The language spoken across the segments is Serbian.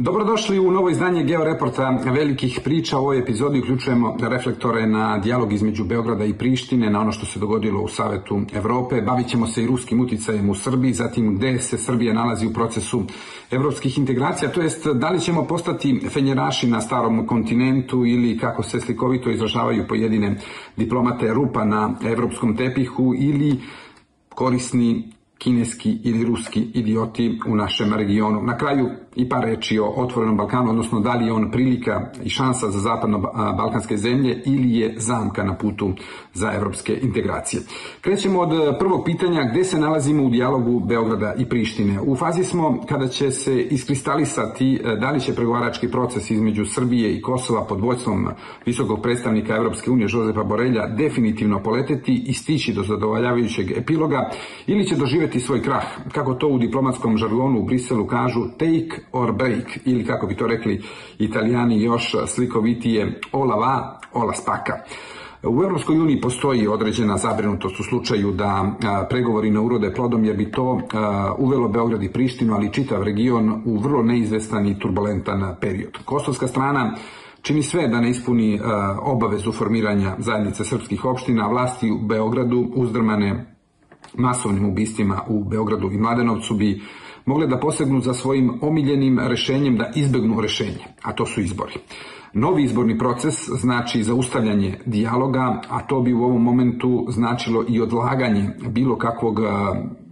Dobrodošli u novo izdanje Georeporta velikih priča. U ovoj epizodi uključujemo reflektore na dijalog između Beograda i Prištine, na ono što se dogodilo u Savetu Evrope. Bavit ćemo se i ruskim uticajem u Srbiji, zatim gde se Srbija nalazi u procesu evropskih integracija, to jest da li ćemo postati fenjeraši na starom kontinentu ili kako se slikovito izražavaju pojedine diplomate rupa na evropskom tepihu ili korisni kineski ili ruski idioti u našem regionu. Na kraju i par reči o Otvorenom Balkanu, odnosno da li je on prilika i šansa za zapadno-balkanske zemlje ili je zamka na putu za evropske integracije. Krećemo od prvog pitanja gde se nalazimo u dijalogu Beograda i Prištine. U fazi smo kada će se iskristalisati e, da li će pregovarački proces između Srbije i Kosova pod vojstvom visokog predstavnika Evropske unije Žozepa Borelja definitivno poleteti i stići do zadovoljavajućeg epiloga ili će doživeti svoj krah, kako to u diplomatskom žargonu u Briselu kažu take or break ili kako bi to rekli italijani još slikovitije ola va, ola spaka. U Evropskoj uniji postoji određena zabrinutost u slučaju da pregovori ne urode plodom jer bi to uvelo Beograd i Prištinu, ali čitav region u vrlo neizvestan i turbulentan period. Kosovska strana čini sve da ne ispuni obavezu formiranja zajednice srpskih opština, vlasti u Beogradu uzdrmane masovnim ubistvima u Beogradu i Mladenovcu bi mogle da posegnu za svojim omiljenim rešenjem da izbegnu rešenje, a to su izbori. Novi izborni proces znači zaustavljanje dijaloga, a to bi u ovom momentu značilo i odlaganje bilo kakvog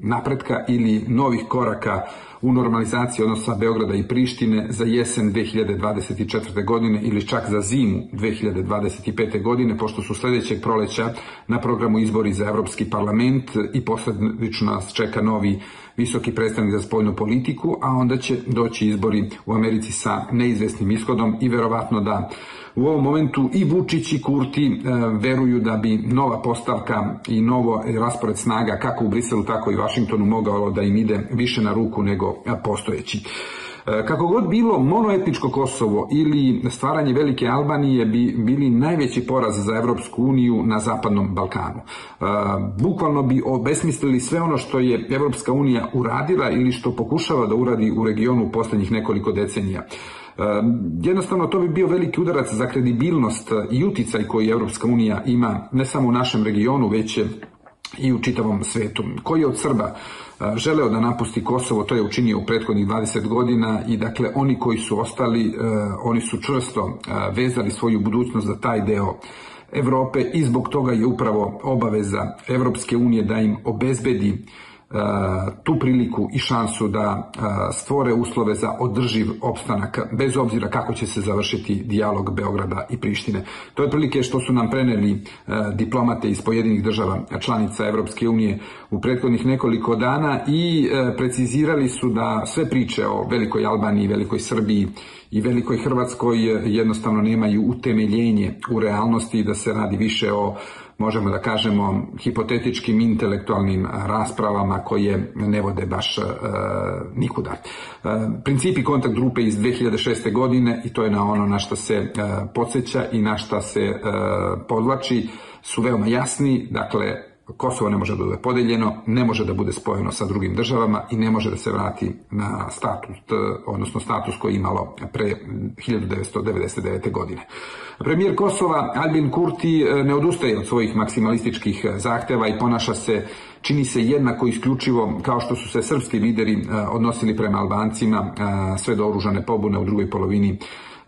napretka ili novih koraka u normalizaciji odnosa Beograda i Prištine za jesen 2024. godine ili čak za zimu 2025. godine, pošto su sledećeg proleća na programu izbori za Evropski parlament i posledično nas čeka novi visoki predstavnik za spoljnu politiku, a onda će doći izbori u Americi sa neizvesnim ishodom i verovatno da u ovom momentu i Vučić i Kurti e, veruju da bi nova postavka i novo raspored snaga kako u Briselu tako i Vašingtonu mogao da im ide više na ruku nego postojeći. E, kako god bilo, monoetničko Kosovo ili stvaranje Velike Albanije bi bili najveći poraz za Evropsku uniju na Zapadnom Balkanu. E, bukvalno bi obesmislili sve ono što je Evropska unija uradila ili što pokušava da uradi u regionu u poslednjih nekoliko decenija. Jednostavno to bi bio veliki udarac za kredibilnost i uticaj koji Evropska unija ima ne samo u našem regionu, već i u čitavom svetu. Koji je od Srba želeo da napusti Kosovo, to je učinio u prethodnih 20 godina i dakle oni koji su ostali, oni su čvrsto vezali svoju budućnost za taj deo Evrope i zbog toga je upravo obaveza Evropske unije da im obezbedi E, tu priliku i šansu da stvore uslove za održiv opstanak, bez obzira kako će se završiti dijalog Beograda i Prištine. To je prilike što su nam preneli diplomate iz pojedinih država članica Evropske unije u prethodnih nekoliko dana i precizirali su da sve priče o Velikoj Albaniji, Velikoj Srbiji i Velikoj Hrvatskoj jednostavno nemaju utemeljenje u realnosti da se radi više o možemo da kažemo, hipotetičkim intelektualnim raspravama koje ne vode baš nikuda. Principi kontakt grupe iz 2006. godine, i to je na ono na što se podsjeća i na što se podlači, su veoma jasni, dakle, Kosovo ne može da bude podeljeno, ne može da bude spojeno sa drugim državama i ne može da se vrati na status, odnosno status koji imalo pre 1999. godine. Premijer Kosova Albin Kurti e, ne odustaje od svojih maksimalističkih e, zahteva i ponaša se čini se jednako isključivo kao što su se srpski lideri e, odnosili prema Albancima sve do oružane pobune u drugoj polovini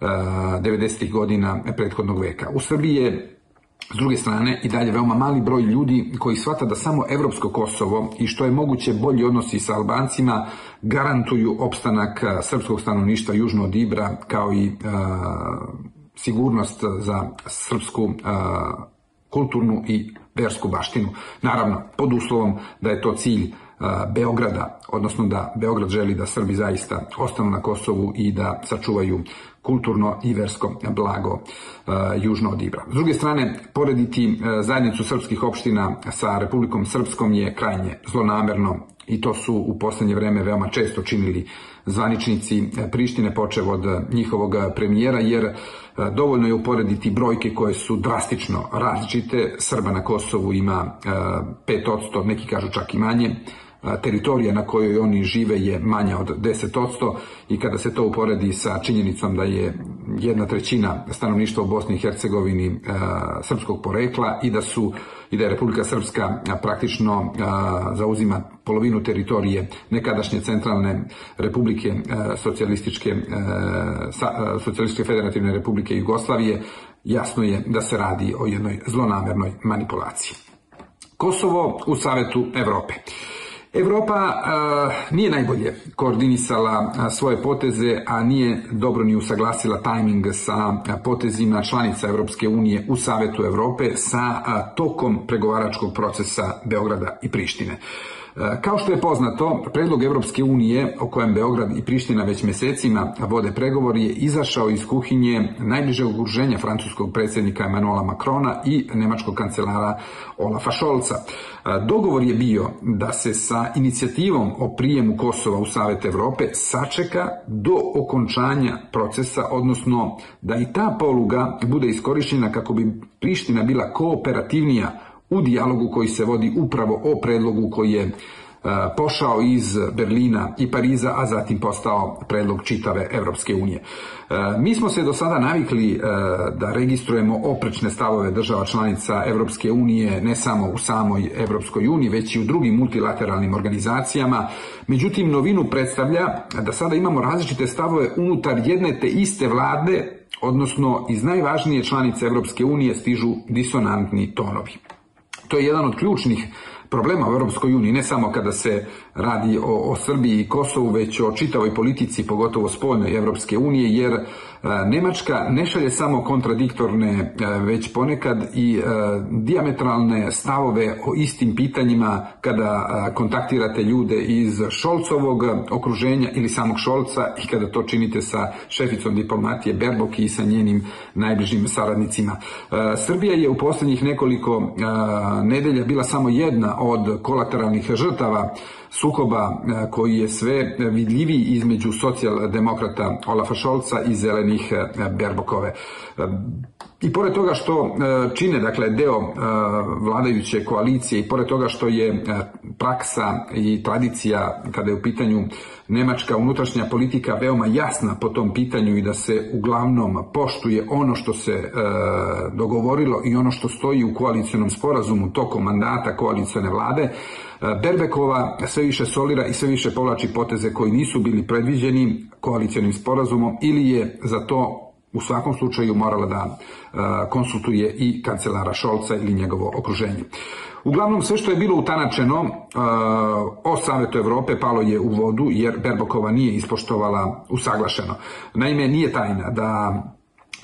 90. godina prethodnog veka. U Srbiji je S druge strane, i dalje veoma mali broj ljudi koji shvata da samo evropsko Kosovo i što je moguće bolji odnosi sa Albancima garantuju opstanak srpskog stanovništva južno od Ibra kao i sigurnost za srpsku kulturnu i versku baštinu. Naravno, pod uslovom da je to cilj Beograda, odnosno da Beograd želi da Srbi zaista ostanu na Kosovu i da sačuvaju kulturno i versko blago južno od Ibra. S druge strane, porediti zajednicu srpskih opština sa Republikom Srpskom je krajnje zlonamerno i to su u poslednje vreme veoma često činili zvaničnici Prištine, počev od njihovog premijera, jer dovoljno je uporediti brojke koje su drastično različite. Srba na Kosovu ima 5%, neki kažu čak i manje, teritorija na kojoj oni žive je manja od 10% i kada se to uporedi sa činjenicom da je jedna trećina stanovništva u Bosni i Hercegovini srpskog porekla i da su i da je Republika Srpska praktično zauzima polovinu teritorije nekadašnje centralne republike socijalističke socijalističke federativne republike Jugoslavije jasno je da se radi o jednoj zlonamernoj manipulaciji. Kosovo u Savetu Evrope. Evropa nije najbolje koordinisala svoje poteze, a nije dobro ni usaglasila tajming sa potezima članica Evropske unije u Savetu Evrope sa tokom pregovaračkog procesa Beograda i Prištine. Kao što je poznato, predlog Evropske unije o kojem Beograd i Priština već mesecima vode pregovor je izašao iz kuhinje najbližeg okruženja francuskog predsjednika Emanuela Macrona i nemačkog kancelara Olafa Šolca. Dogovor je bio da se sa inicijativom o prijemu Kosova u Savet Evrope sačeka do okončanja procesa, odnosno da i ta poluga bude iskorištena kako bi Priština bila kooperativnija u dijalogu koji se vodi upravo o predlogu koji je e, pošao iz Berlina i Pariza, a zatim postao predlog čitave Evropske unije. E, mi smo se do sada navikli e, da registrujemo oprečne stavove država članica Evropske unije ne samo u samoj Evropskoj uniji, već i u drugim multilateralnim organizacijama. Međutim, novinu predstavlja da sada imamo različite stavove unutar jedne te iste vlade, odnosno iz najvažnije članice Evropske unije stižu disonantni tonovi. To je jedan od ključnih problema u Europskoj uniji, ne samo kada se radi o, o Srbiji i Kosovu, već o čitavoj politici, pogotovo spoljnoj Europske unije, jer e, Nemačka ne šalje samo kontradiktorne, e, već ponekad i e, diametralne stavove o istim pitanjima kada kontaktirate ljude iz Šolcovog okruženja ili samog Šolca i kada to činite sa šeficom diplomatije Berbok i sa njenim najbližim saradnicima. Srbija je u posljednjih nekoliko nedelja bila samo jedna od kolateralnih žrtava sukoba e, koji je sve vidljiviji između socijaldemokrata Olafa Šolca i zelenih e, Berbokove. E, I pored toga što čine dakle deo vladajuće koalicije i pored toga što je praksa i tradicija kada je u pitanju nemačka unutrašnja politika veoma jasna po tom pitanju i da se uglavnom poštuje ono što se dogovorilo i ono što stoji u koalicijonom sporazumu tokom mandata koalicijone vlade, Berbekova sve više solira i sve više povlači poteze koji nisu bili predviđeni koalicijonim sporazumom ili je za to u svakom slučaju morala da konsultuje i kancelara Šolca ili njegovo okruženje. Uglavnom sve što je bilo utanačeno o Savetu Evrope palo je u vodu jer Berbokova nije ispoštovala usaglašeno. Naime, nije tajna da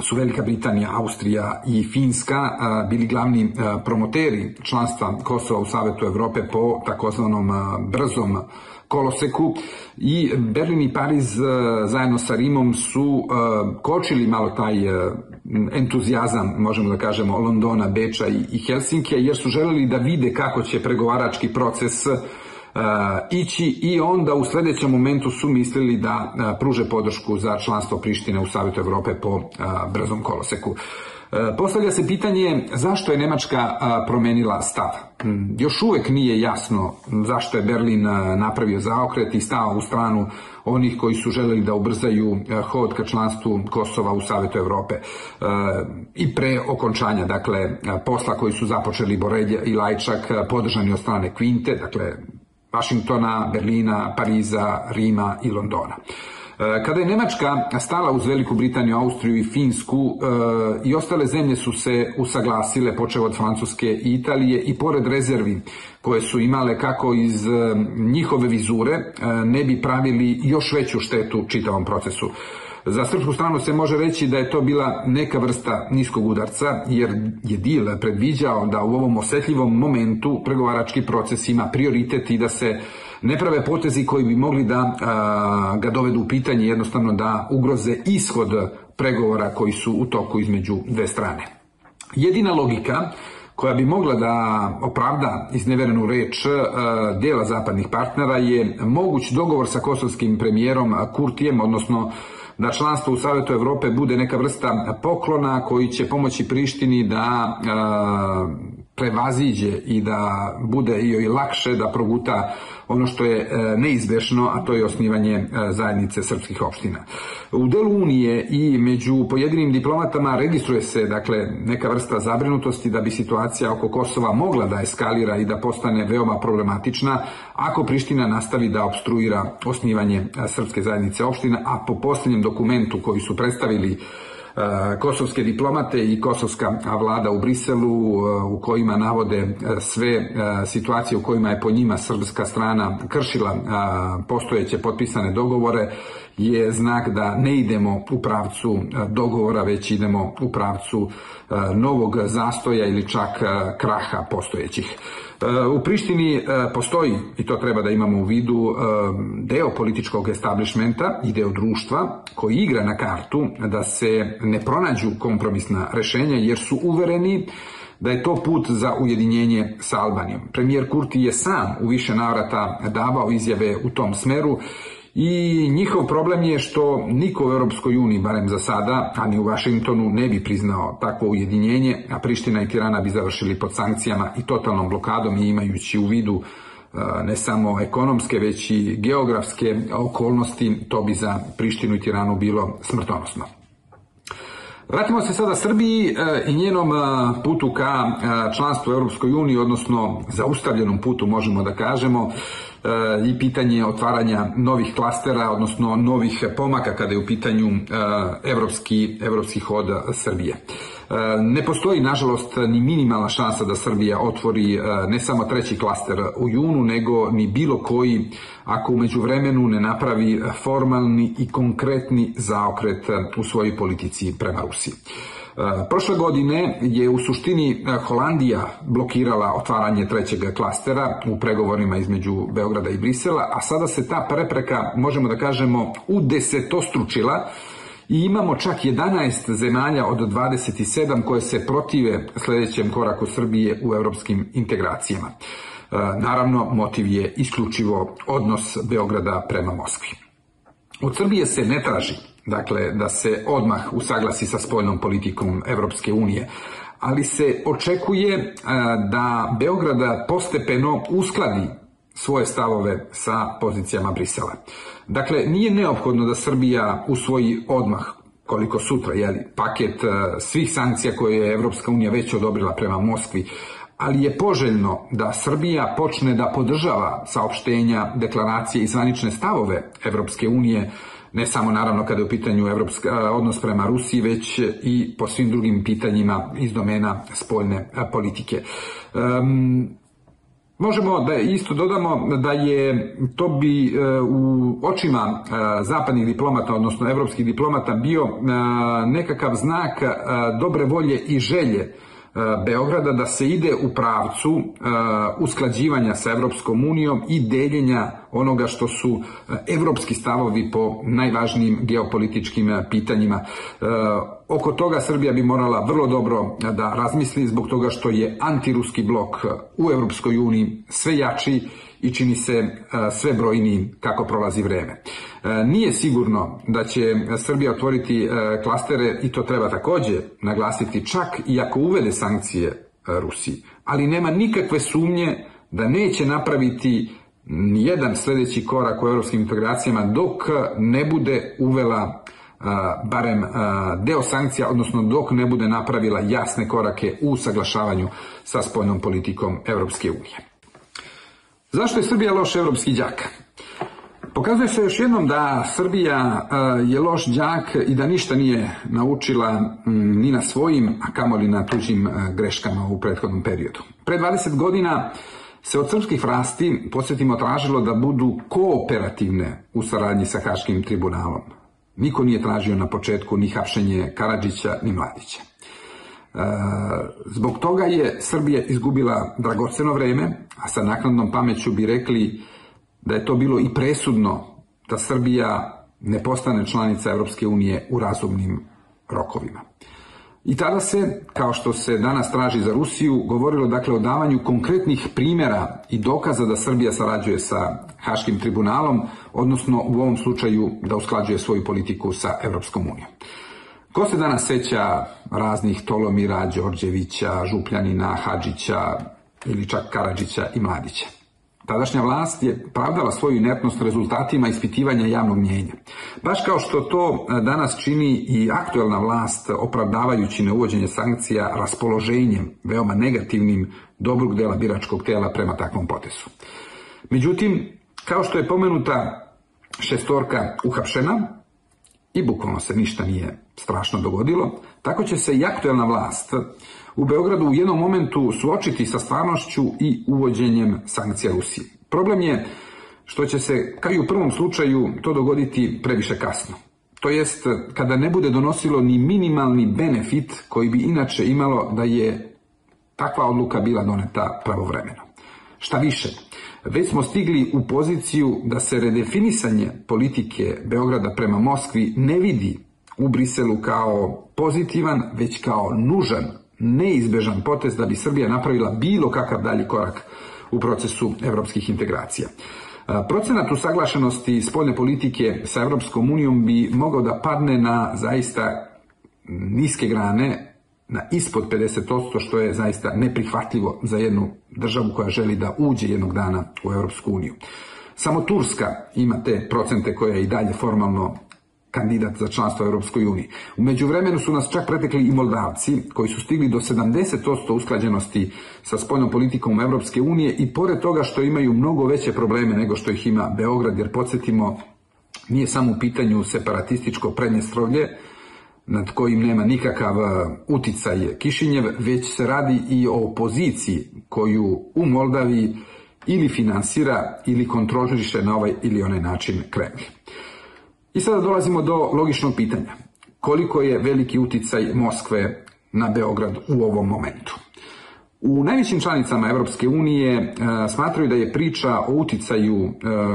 su Velika Britanija, Austrija i Finska bili glavni promoteri članstva Kosova u Savetu Evrope po takozvanom brzom koloseku i Berlin i Pariz zajedno sa Rimom su kočili malo taj entuzijazam, možemo da kažemo, Londona, Beča i Helsinkija, jer su želeli da vide kako će pregovarački proces Uh, ići i onda u sledećem momentu su mislili da uh, pruže podršku za članstvo Prištine u Savjetu Evrope po uh, brzom koloseku. Postavlja se pitanje zašto je Nemačka promenila stav. Hmm, još uvek nije jasno zašto je Berlin napravio zaokret i stao u stranu onih koji su želeli da ubrzaju hod ka članstvu Kosova u Savetu Evrope. I pre okončanja, dakle, posla koji su započeli Boredja i Lajčak, podržani od strane Kvinte, dakle, Vašingtona, Berlina, Pariza, Rima i Londona. E, kada je Nemačka stala uz Veliku Britaniju, Austriju i Finsku e, i ostale zemlje su se usaglasile, počeo od Francuske i Italije i pored rezervi koje su imale kako iz e, njihove vizure ne bi pravili još veću štetu čitavom procesu. Za srpsku stranu se može reći da je to bila neka vrsta niskog udarca, jer je Dil predviđao da u ovom osetljivom momentu pregovarački proces ima prioritet i da se ne prave potezi koji bi mogli da a, ga dovedu u pitanje, jednostavno da ugroze ishod pregovora koji su u toku između dve strane. Jedina logika koja bi mogla da opravda izneverenu reč dela zapadnih partnera je moguć dogovor sa kosovskim premijerom Kurtijem, odnosno da članstvo u Savetu Evrope bude neka vrsta poklona koji će pomoći Prištini da prevaziđe i da bude i lakše da proguta ono što je e, neizbešno, a to je osnivanje e, zajednice srpskih opština. U delu Unije i među pojedinim diplomatama registruje se dakle neka vrsta zabrinutosti da bi situacija oko Kosova mogla da eskalira i da postane veoma problematična ako Priština nastavi da obstruira osnivanje e, srpske zajednice opština, a po posljednjem dokumentu koji su predstavili kosovske diplomate i kosovska vlada u Briselu e, u kojima navode e, sve situacije u kojima je po njima srpska strana kršila postojeće potpisane dogovore je znak da ne idemo u pravcu dogovora, već idemo u pravcu novog zastoja ili čak kraha postojećih. U Prištini postoji, i to treba da imamo u vidu, deo političkog establishmenta i deo društva koji igra na kartu da se ne pronađu kompromisna rešenja jer su uvereni da je to put za ujedinjenje sa Albanijom. Premijer Kurti je sam u više navrata davao izjave u tom smeru i njihov problem je što niko u Europskoj uniji, barem za sada, a ni u Vašingtonu, ne bi priznao takvo ujedinjenje, a Priština i Tirana bi završili pod sankcijama i totalnom blokadom i imajući u vidu e, ne samo ekonomske, već i geografske okolnosti, to bi za Prištinu i Tiranu bilo smrtonosno. Vratimo se sada Srbiji e, i njenom e, putu ka članstvu u Europskoj uniji, odnosno zaustavljenom putu možemo da kažemo i pitanje otvaranja novih klastera, odnosno novih pomaka kada je u pitanju evropski, evropski hod Srbije. E, ne postoji, nažalost, ni minimalna šansa da Srbija otvori e, ne samo treći klaster u junu, nego ni bilo koji ako umeđu vremenu ne napravi formalni i konkretni zaokret u svojoj politici prema Rusiji. E, prošle godine je u suštini e, Holandija blokirala otvaranje trećeg klastera u pregovorima između Beograda i Brisela, a sada se ta prepreka, možemo da kažemo, u desetostručila i imamo čak 11 zemalja od 27 koje se protive sledećem koraku Srbije u europskim integracijama. E, naravno, motiv je isključivo odnos Beograda prema Moskvi. Od Srbije se ne traži dakle da se odmah usaglasi sa spoljnom politikom Evropske unije, ali se očekuje e, da Beograda postepeno uskladi svoje stavove sa pozicijama Brisela. Dakle, nije neophodno da Srbija usvoji odmah koliko sutra, jeli, paket e, svih sankcija koje je Evropska unija već odobrila prema Moskvi, ali je poželjno da Srbija počne da podržava saopštenja, deklaracije i zvanične stavove Evropske unije ne samo naravno kada je u pitanju evropska, odnos prema Rusiji, već i po svim drugim pitanjima iz domena spoljne politike. Um, Možemo da isto dodamo da je to bi e, u očima e, zapadnih diplomata, odnosno evropskih diplomata bio e, nekakav znak dobre volje i želje Beograda da se ide u pravcu usklađivanja sa Evropskom unijom i deljenja onoga što su evropski stavovi po najvažnijim geopolitičkim pitanjima. Oko toga Srbija bi morala vrlo dobro da razmisli zbog toga što je antiruski blok u Evropskoj uniji sve jači i čini se sve brojniji kako prolazi vreme. Nije sigurno da će Srbija otvoriti klastere i to treba takođe naglasiti čak i ako uvede sankcije Rusiji, ali nema nikakve sumnje da neće napraviti nijedan sledeći korak u evropskim integracijama dok ne bude uvela barem deo sankcija, odnosno dok ne bude napravila jasne korake u saglašavanju sa spoljnom politikom Evropske unije. Zašto je Srbija loš evropski đak? Pokazuje se još jednom da Srbija je loš đak i da ništa nije naučila ni na svojim, a kamoli na tuđim greškama u prethodnom periodu. Pre 20 godina se od srpskih vlasti, podsjetimo, tražilo da budu kooperativne u saradnji sa Haškim tribunalom. Niko nije tražio na početku ni hapšenje Karadžića ni Mladića. E, zbog toga je Srbija izgubila dragoceno vreme, a sa naknadnom pameću bi rekli da je to bilo i presudno da Srbija ne postane članica Evropske unije u razumnim rokovima. I tada se, kao što se danas traži za Rusiju, govorilo dakle o davanju konkretnih primjera i dokaza da Srbija sarađuje sa Haškim tribunalom, odnosno u ovom slučaju da usklađuje svoju politiku sa Evropskom unijom. Ko se danas seća raznih Tolomira, Đorđevića, Župljanina, Hadžića ili čak Karadžića i Mladića? Tadašnja vlast je pravdala svoju inertnost rezultatima ispitivanja javnog mjenja. Baš kao što to danas čini i aktuelna vlast opravdavajući neuvođenje sankcija raspoloženjem, veoma negativnim dobrog dela biračkog tela prema takvom potesu. Međutim, kao što je pomenuta šestorka uhapšena i bukvalno se ništa nije strašno dogodilo, tako će se i aktuelna vlast u Beogradu u jednom momentu suočiti sa stvarnošću i uvođenjem sankcija Rusije. Problem je što će se, kao i u prvom slučaju, to dogoditi previše kasno. To jest, kada ne bude donosilo ni minimalni benefit koji bi inače imalo da je takva odluka bila doneta pravovremeno. Šta više, već smo stigli u poziciju da se redefinisanje politike Beograda prema Moskvi ne vidi u Briselu kao pozitivan, već kao nužan, neizbežan potez da bi Srbija napravila bilo kakav dalji korak u procesu evropskih integracija. Procenat usaglašenosti spoljne politike sa Evropskom unijom bi mogao da padne na zaista niske grane na ispod 50%, što je zaista neprihvatljivo za jednu državu koja želi da uđe jednog dana u Europsku uniju. Samo Turska ima te procente koje je i dalje formalno kandidat za članstvo u Europskoj uniji. U međuvremenu su nas čak pretekli i Moldavci, koji su stigli do 70% usklađenosti sa spoljnom politikom Europske unije i pored toga što imaju mnogo veće probleme nego što ih ima Beograd, jer podsjetimo, nije samo u pitanju separatističko prednjestrovlje, nad kojim nema nikakav e, uticaj Kišinjev, već se radi i o opoziciji koju u Moldaviji ili finansira ili kontroliše na ovaj ili onaj način Kremlj. I sada dolazimo do logičnog pitanja. Koliko je veliki uticaj Moskve na Beograd u ovom momentu? U najvećim članicama Europske unije e, smatraju da je priča o uticaju e,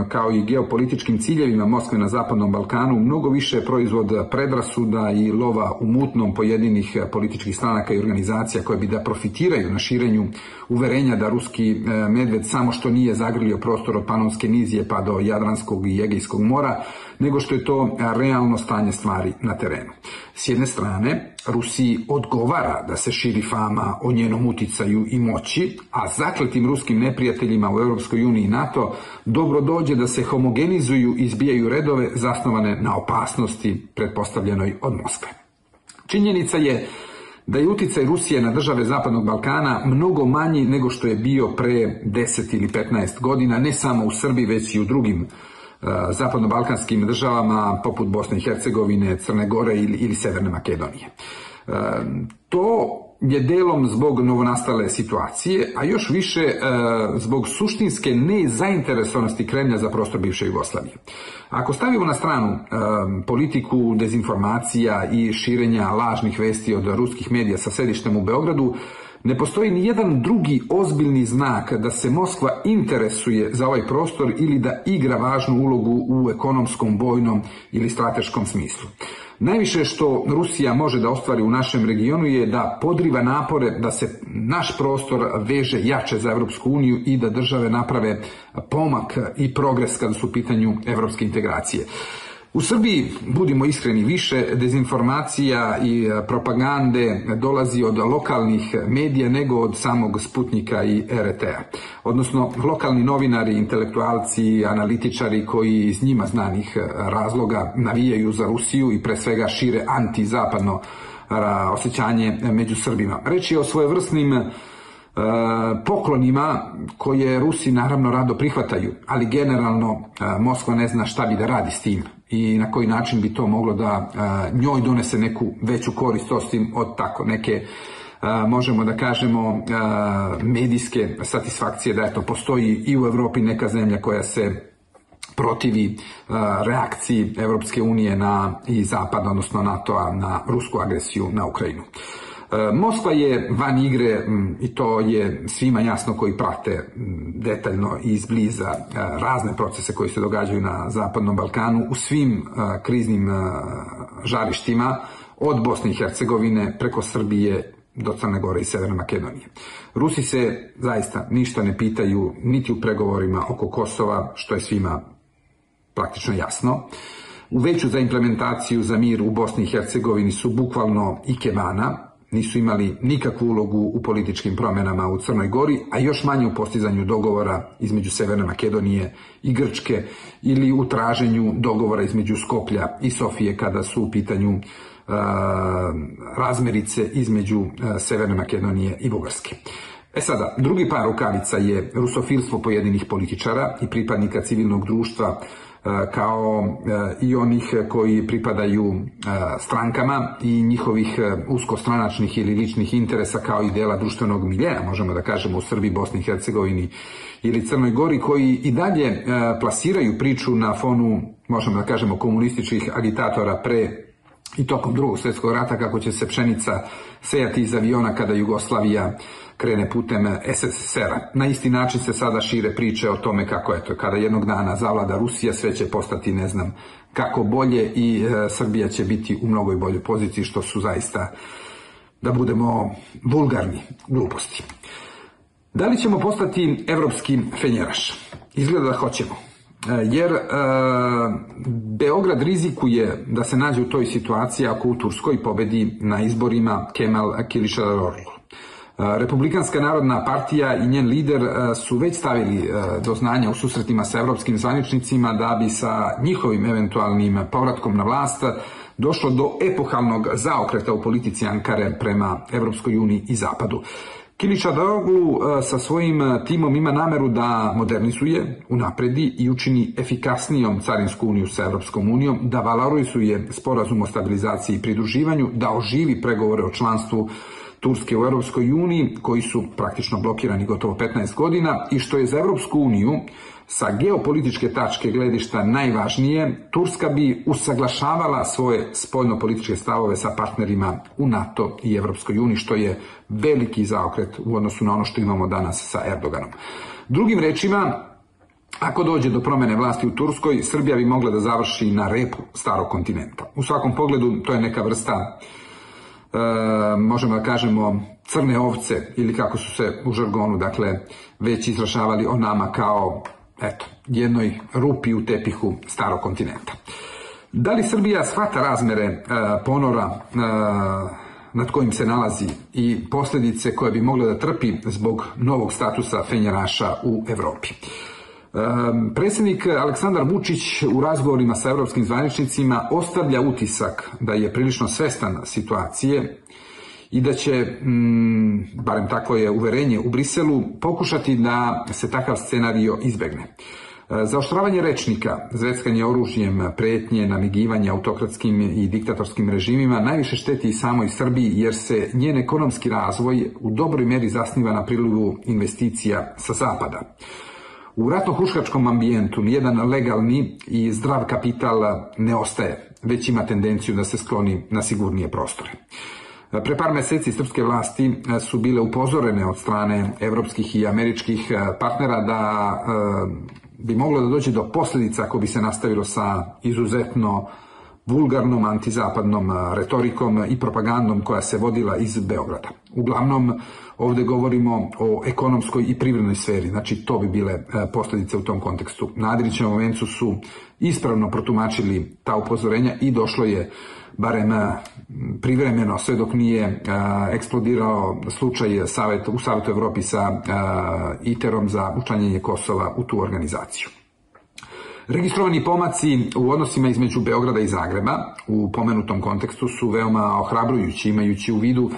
kao i geopolitičkim ciljevima Moskve na Zapadnom Balkanu mnogo više proizvod predrasuda i lova u mutnom pojedinih političkih stranaka i organizacija koje bi da profitiraju na širenju uverenja da ruski e, medved samo što nije zagrlio prostor od Panonske nizije pa do Jadranskog i Egejskog mora, nego što je to realno stanje stvari na terenu. S jedne strane, Rusiji odgovara da se širi fama o njenom uticaju i moći, a zakletim ruskim neprijateljima u Europskoj uniji i NATO dobro dođe da se homogenizuju i izbijaju redove zasnovane na opasnosti pretpostavljenoj od Moskve. Činjenica je da je uticaj Rusije na države Zapadnog Balkana mnogo manji nego što je bio pre 10 ili 15 godina, ne samo u Srbiji, već i u drugim zapadno-balkanskim državama poput Bosne i Hercegovine, Crne Gore ili, ili Severne Makedonije. E, to je delom zbog novonastale situacije, a još više e, zbog suštinske nezainteresovanosti Kremlja za prostor bivše Jugoslavije. Ako stavimo na stranu politiku dezinformacija i širenja lažnih vesti od ruskih medija sa sedištem u Beogradu, ne postoji ni jedan drugi ozbiljni znak da se Moskva interesuje za ovaj prostor ili da igra važnu ulogu u ekonomskom, vojnom ili strateškom smislu. Najviše što Rusija može da ostvari u našem regionu je da podriva napore da se naš prostor veže jače za Europsku uniju i da države naprave pomak i progres kada su u pitanju evropske integracije. U Srbiji, budimo iskreni, više dezinformacija i e, propagande dolazi od lokalnih medija nego od samog Sputnika i RT-a. Odnosno, lokalni novinari, intelektualci, analitičari koji iz njima znanih e, razloga navijaju za Rusiju i pre svega šire antizapadno osjećanje među Srbima. Reč je o svojevrsnim E, poklonima koje Rusi naravno rado prihvataju, ali generalno e, Moskva ne zna šta bi da radi s tim i na koji način bi to moglo da e, njoj donese neku veću korist osim od tako neke možemo da kažemo medijske satisfakcije da eto postoji i u Evropi neka zemlja koja se protivi reakciji Evropske unije na i Zapada, odnosno NATO-a na rusku agresiju na Ukrajinu. E, Moskva je van igre i to je svima jasno koji prate detaljno i izbliza e, razne procese koji se događaju na Zapadnom Balkanu u svim e, kriznim žarištima od Bosne i Hercegovine preko Srbije do Crne Gore i Severne Makedonije. Rusi se zaista ništa ne pitaju niti u pregovorima oko Kosova, što je svima praktično jasno. u veću za implementaciju za mir u Bosni i Hercegovini su bukvalno ikebana, nisu imali nikakvu ulogu u političkim promjenama u Crnoj Gori, a još manje u postizanju dogovora između Severne Makedonije i Grčke ili u traženju dogovora između Skoplja i Sofije kada su u pitanju uh, razmerice između Severne Makedonije i Bugarske. E sada, drugi par rukavica je rusofilstvo pojedinih političara i pripadnika civilnog društva E, kao e, i onih koji pripadaju e, strankama i njihovih uskostranačnih ili ličnih interesa kao i dela društvenog miljeja, možemo da kažemo u Srbiji, Bosni i Hercegovini ili Crnoj Gori, koji i dalje plasiraju priču na fonu, možemo da kažemo, komunističkih agitatora pre i tokom drugog svjetskog rata kako će se pšenica sejati iz aviona kada Jugoslavija krene putem SSSR-a. Na isti način se sada šire priče o tome kako eto, kada jednog dana zavlada Rusija, sve će postati, ne znam, kako bolje i e, Srbija će biti u mnogoj boljoj poziciji, što su zaista, da budemo vulgarni, gluposti. Da li ćemo postati evropski fenjeraš? Izgleda da hoćemo. E, jer e, Beograd rizikuje da se nađe u toj situaciji ako u Turskoj pobedi na izborima Kemal Kiličdaroglu. Republikanska narodna partija i njen lider su već stavili do znanja u susretima sa evropskim zvaničnicima da bi sa njihovim eventualnim povratkom na vlast došlo do epohalnog zaokreta u politici Ankare prema Evropskoj uniji i Zapadu. Kilića Daroglu sa svojim timom ima nameru da modernizuje, unapredi i učini efikasnijom Carinsku uniju sa Evropskom unijom, da valorizuje sporazum o stabilizaciji i pridruživanju, da oživi pregovore o članstvu Turske u Europskoj uniji, koji su praktično blokirani gotovo 15 godina i što je za Europsku uniju sa geopolitičke tačke gledišta najvažnije, Turska bi usaglašavala svoje spoljno-političke stavove sa partnerima u NATO i Europskoj uniji, što je veliki zaokret u odnosu na ono što imamo danas sa Erdoganom. Drugim rečima, ako dođe do promene vlasti u Turskoj, Srbija bi mogla da završi na repu starog kontinenta. U svakom pogledu to je neka vrsta e, možemo da kažemo, crne ovce ili kako su se u žargonu, dakle, već izrašavali o nama kao, eto, jednoj rupi u tepihu starog kontinenta. Da li Srbija shvata razmere e, ponora e, nad kojim se nalazi i posljedice koje bi mogle da trpi zbog novog statusa fenjeraša u Evropi? Predsjednik Aleksandar Vučić u razgovorima sa evropskim zvaničnicima ostavlja utisak da je prilično svestan situacije i da će, mm, barem takvo je uverenje u Briselu, pokušati da se takav scenario izbegne. Zaoštravanje rečnika, zveckanje oružjem, pretnje, namigivanje autokratskim i diktatorskim režimima najviše šteti i samoj Srbiji jer se njen ekonomski razvoj u dobroj meri zasniva na prilivu investicija sa zapada. U ratno-huškačkom ambijentu nijedan legalni i zdrav kapital ne ostaje, već ima tendenciju da se skloni na sigurnije prostore. Pre par meseci srpske vlasti su bile upozorene od strane evropskih i američkih partnera da bi moglo da dođe do posljedica ako bi se nastavilo sa izuzetno vulgarnom antizapadnom retorikom i propagandom koja se vodila iz Beograda. Uglavnom, ovde govorimo o ekonomskoj i privrednoj sferi, znači to bi bile posljedice u tom kontekstu. Na Adrićevom momentu su ispravno protumačili ta upozorenja i došlo je barem privremeno, sve dok nije eksplodirao slučaj Savet, u Savetu Evropi sa ITER-om za učlanjenje Kosova u tu organizaciju. Registrovani pomaci u odnosima između Beograda i Zagreba u pomenutom kontekstu su veoma ohrabrujući imajući u vidu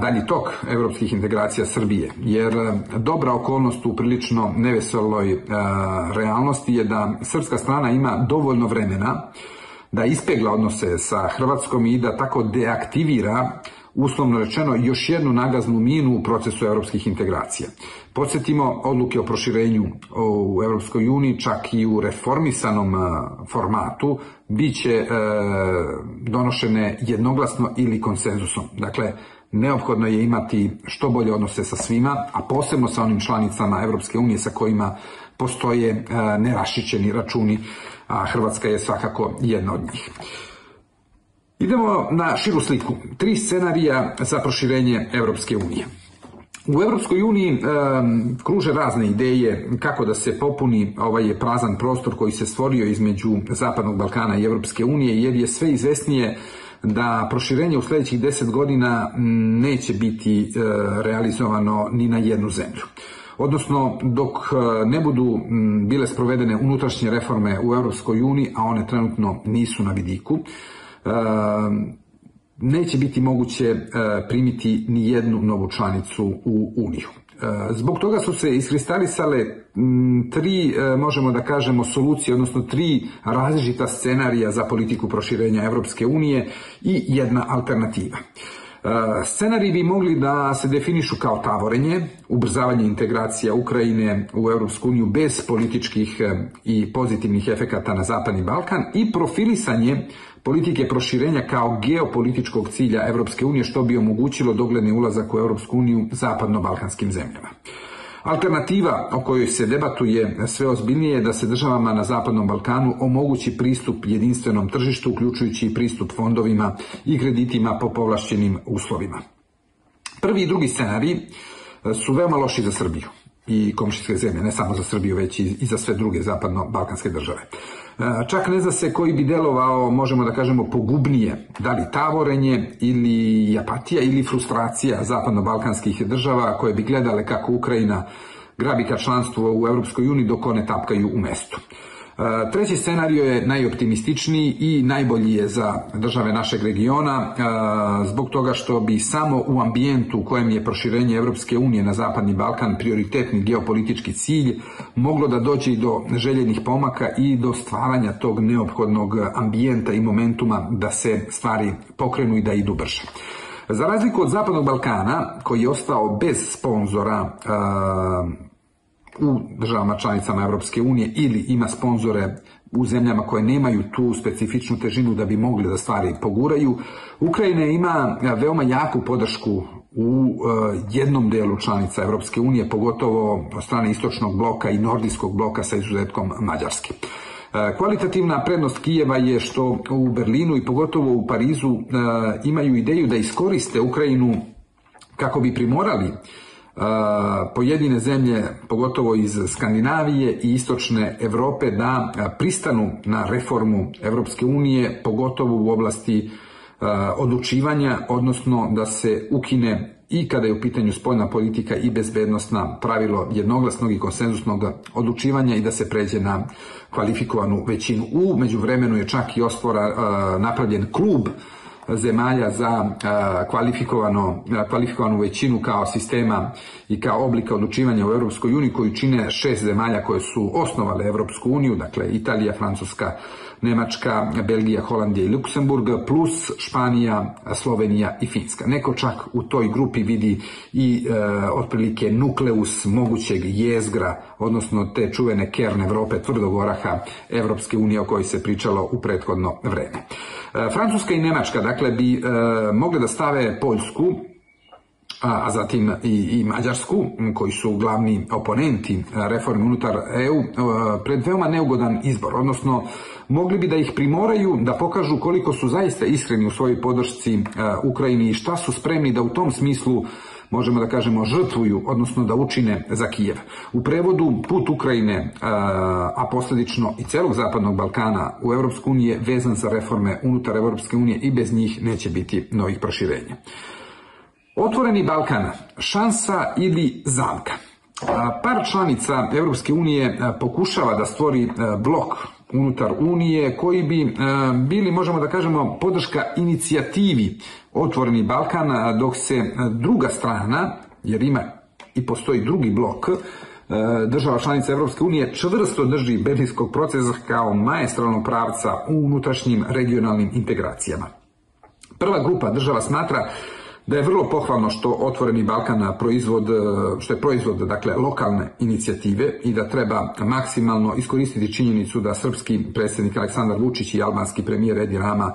dalji tok evropskih integracija Srbije, jer dobra okolnost u prilično neveseloj realnosti je da srpska strana ima dovoljno vremena da ispegla odnose sa Hrvatskom i da tako deaktivira uslovno rečeno još jednu nagaznu minu u procesu evropskih integracija. Podsjetimo odluke o proširenju u Evropskoj uniji, čak i u reformisanom formatu, bit će e, donošene jednoglasno ili konsenzusom. Dakle, neophodno je imati što bolje odnose sa svima, a posebno sa onim članicama Evropske unije sa kojima postoje e, nerašićeni računi, a Hrvatska je svakako jedna od njih. Idemo na širu sliku. Tri scenarija za proširenje Evropske unije. U Europskoj uniji e, kruže razne ideje kako da se popuni ovaj prazan prostor koji se stvorio između Zapadnog Balkana i Europske unije, jer je sve izvesnije da proširenje u sljedećih deset godina neće biti e, realizovano ni na jednu zemlju. Odnosno, dok e, ne budu bile sprovedene unutrašnje reforme u Europskoj uniji, a one trenutno nisu na vidiku, e, neće biti moguće primiti ni jednu novu članicu u Uniju. Zbog toga su se iskristalisale tri, možemo da kažemo, solucije, odnosno tri različita scenarija za politiku proširenja Europske unije i jedna alternativa. Scenariji bi mogli da se definišu kao tavorenje, ubrzavanje integracija Ukrajine u Europsku uniju bez političkih i pozitivnih efekata na Zapadni Balkan i profilisanje politike proširenja kao geopolitičkog cilja Europske unije što bi omogućilo dogledni ulazak u Europsku uniju zapadno-balkanskim zemljama. Alternativa o kojoj se debatuje sve ozbiljnije je da se državama na Zapadnom Balkanu omogući pristup jedinstvenom tržištu, uključujući i pristup fondovima i kreditima po povlašćenim uslovima. Prvi i drugi scenarij su veoma loši za Srbiju i komšijske zemlje, ne samo za Srbiju, već i za sve druge zapadno-balkanske države. Čak ne zna se koji bi delovao, možemo da kažemo, pogubnije, da li tavorenje ili apatija ili frustracija zapadno-balkanskih država koje bi gledale kako Ukrajina grabi ka članstvo u Europskoj uniji dok one tapkaju u mestu. Treći scenario je najoptimističniji i najbolji je za države našeg regiona zbog toga što bi samo u ambijentu u kojem je proširenje Europske unije na Zapadni Balkan prioritetni geopolitički cilj moglo da dođe i do željenih pomaka i do stvaranja tog neophodnog ambijenta i momentuma da se stvari pokrenu i da idu brže. Za razliku od Zapadnog Balkana, koji je ostao bez sponzora u državama članicama Europske unije ili ima sponzore u zemljama koje nemaju tu specifičnu težinu da bi mogli da stvari poguraju. Ukrajina ima veoma jaku podršku u e, jednom delu članica Europske unije, pogotovo od strane istočnog bloka i nordijskog bloka sa izuzetkom Mađarske. E, kvalitativna prednost Kijeva je što u Berlinu i pogotovo u Parizu e, imaju ideju da iskoriste Ukrajinu kako bi primorali pojedine zemlje, pogotovo iz Skandinavije i istočne Europe, da pristanu na reformu Europske unije, pogotovo u oblasti odlučivanja, odnosno da se ukine i kada je u pitanju spoljna politika i bezbednostna pravilo jednoglasnog i konsenzusnog odlučivanja i da se pređe na kvalifikovanu većinu. U međuvremenu je čak i ostvora napravljen klub zemalja za kvalifikovano, kvalifikovanu većinu kao sistema i kao oblika odlučivanja u Europskoj uniji koju čine šest zemalja koje su osnovale Europsku uniju, dakle Italija, Francuska, Nemačka, Belgija, Holandija i Luksemburg, plus Španija, Slovenija i Finska. Neko čak u toj grupi vidi i e, otprilike nukleus mogućeg jezgra, odnosno te čuvene kern Evrope, tvrdog oraha Evropske unije o kojoj se pričalo u prethodno vreme. E, Francuska i Nemačka, dakle, bi e, mogle da stave Poljsku a zatim i, i Mađarsku, koji su glavni oponenti reforme unutar EU, pred veoma neugodan izbor, odnosno mogli bi da ih primoraju da pokažu koliko su zaista iskreni u svojoj podršci Ukrajini i šta su spremni da u tom smislu možemo da kažemo žrtvuju, odnosno da učine za Kijev. U prevodu put Ukrajine, a posljedično i celog Zapadnog Balkana u Europsku unije je vezan za reforme unutar Europske unije i bez njih neće biti novih proširenja. Otvoreni Balkan, šansa ili zamka. Par članica Europske unije pokušava da stvori blok unutar Unije koji bi bili, možemo da kažemo, podrška inicijativi Otvoreni Balkan, dok se druga strana, jer ima i postoji drugi blok, država članica Europske unije čvrsto drži berlinskog procesa kao maestralnog pravca u unutrašnjim regionalnim integracijama. Prva grupa država smatra da je vrlo pohvalno što Otvoreni Balkan proizvod, e, što je proizvod dakle, lokalne inicijative i da treba maksimalno iskoristiti činjenicu da srpski predsjednik Aleksandar Vučić i albanski premijer Edi Rama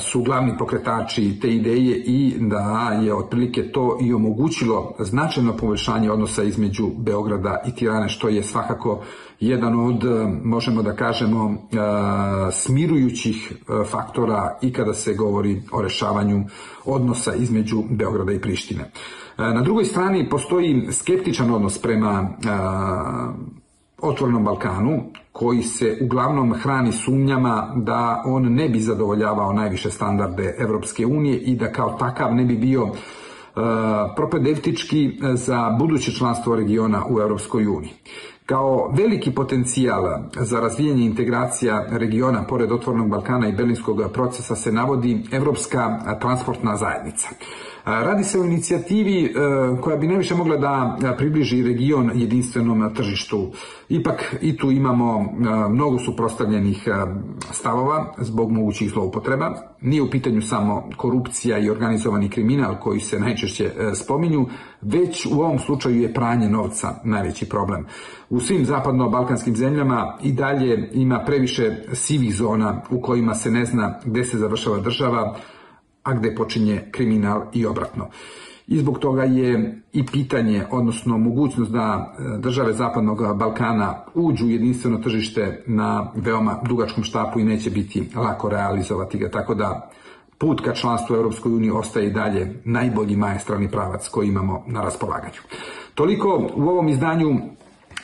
su glavni pokretači te ideje i da je otprilike to i omogućilo značajno poboljšanje odnosa između Beograda i Tirane, što je svakako jedan od, možemo da kažemo, smirujućih faktora i kada se govori o rešavanju odnosa između Beograda i Prištine. Na drugoj strani postoji skeptičan odnos prema otvorenom Balkanu, koji se uglavnom hrani sumnjama da on ne bi zadovoljavao najviše standarde Evropske unije i da kao takav ne bi bio propedevtički za buduće članstvo regiona u Evropskoj uniji. Kao veliki potencijal za razvijanje integracija regiona pored otvornog Balkana i berlinskog procesa se navodi Evropska transportna zajednica. Radi se o inicijativi e, koja bi najviše mogla da približi region jedinstvenom tržištu. Ipak i tu imamo e, mnogo suprostavljenih e, stavova zbog mogućih zloupotreba. Nije u pitanju samo korupcija i organizovani kriminal koji se najčešće spominju, već u ovom slučaju je pranje novca najveći problem. U svim zapadno-balkanskim zemljama i dalje ima previše sivih zona u kojima se ne zna gde se završava država, a gde počinje kriminal i obratno. I zbog toga je i pitanje, odnosno mogućnost da e, države Zapadnog Balkana uđu u jedinstveno tržište na veoma dugačkom štapu i neće biti lako realizovati ga. Tako da put ka članstvu u Europskoj uniji ostaje i dalje najbolji majestralni pravac koji imamo na raspolaganju. Toliko u ovom izdanju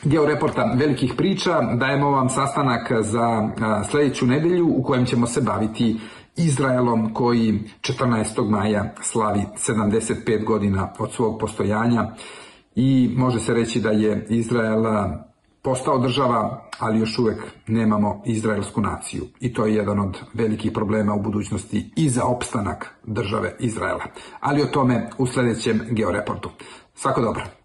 Georeporta velikih priča. Dajemo vam sastanak za sledeću nedelju u kojem ćemo se baviti Izraelom koji 14. maja slavi 75 godina od svog postojanja i može se reći da je Izrael postao država, ali još uvek nemamo izraelsku naciju. I to je jedan od velikih problema u budućnosti i za opstanak države Izraela. Ali o tome u sledećem Georeportu. Svako dobro.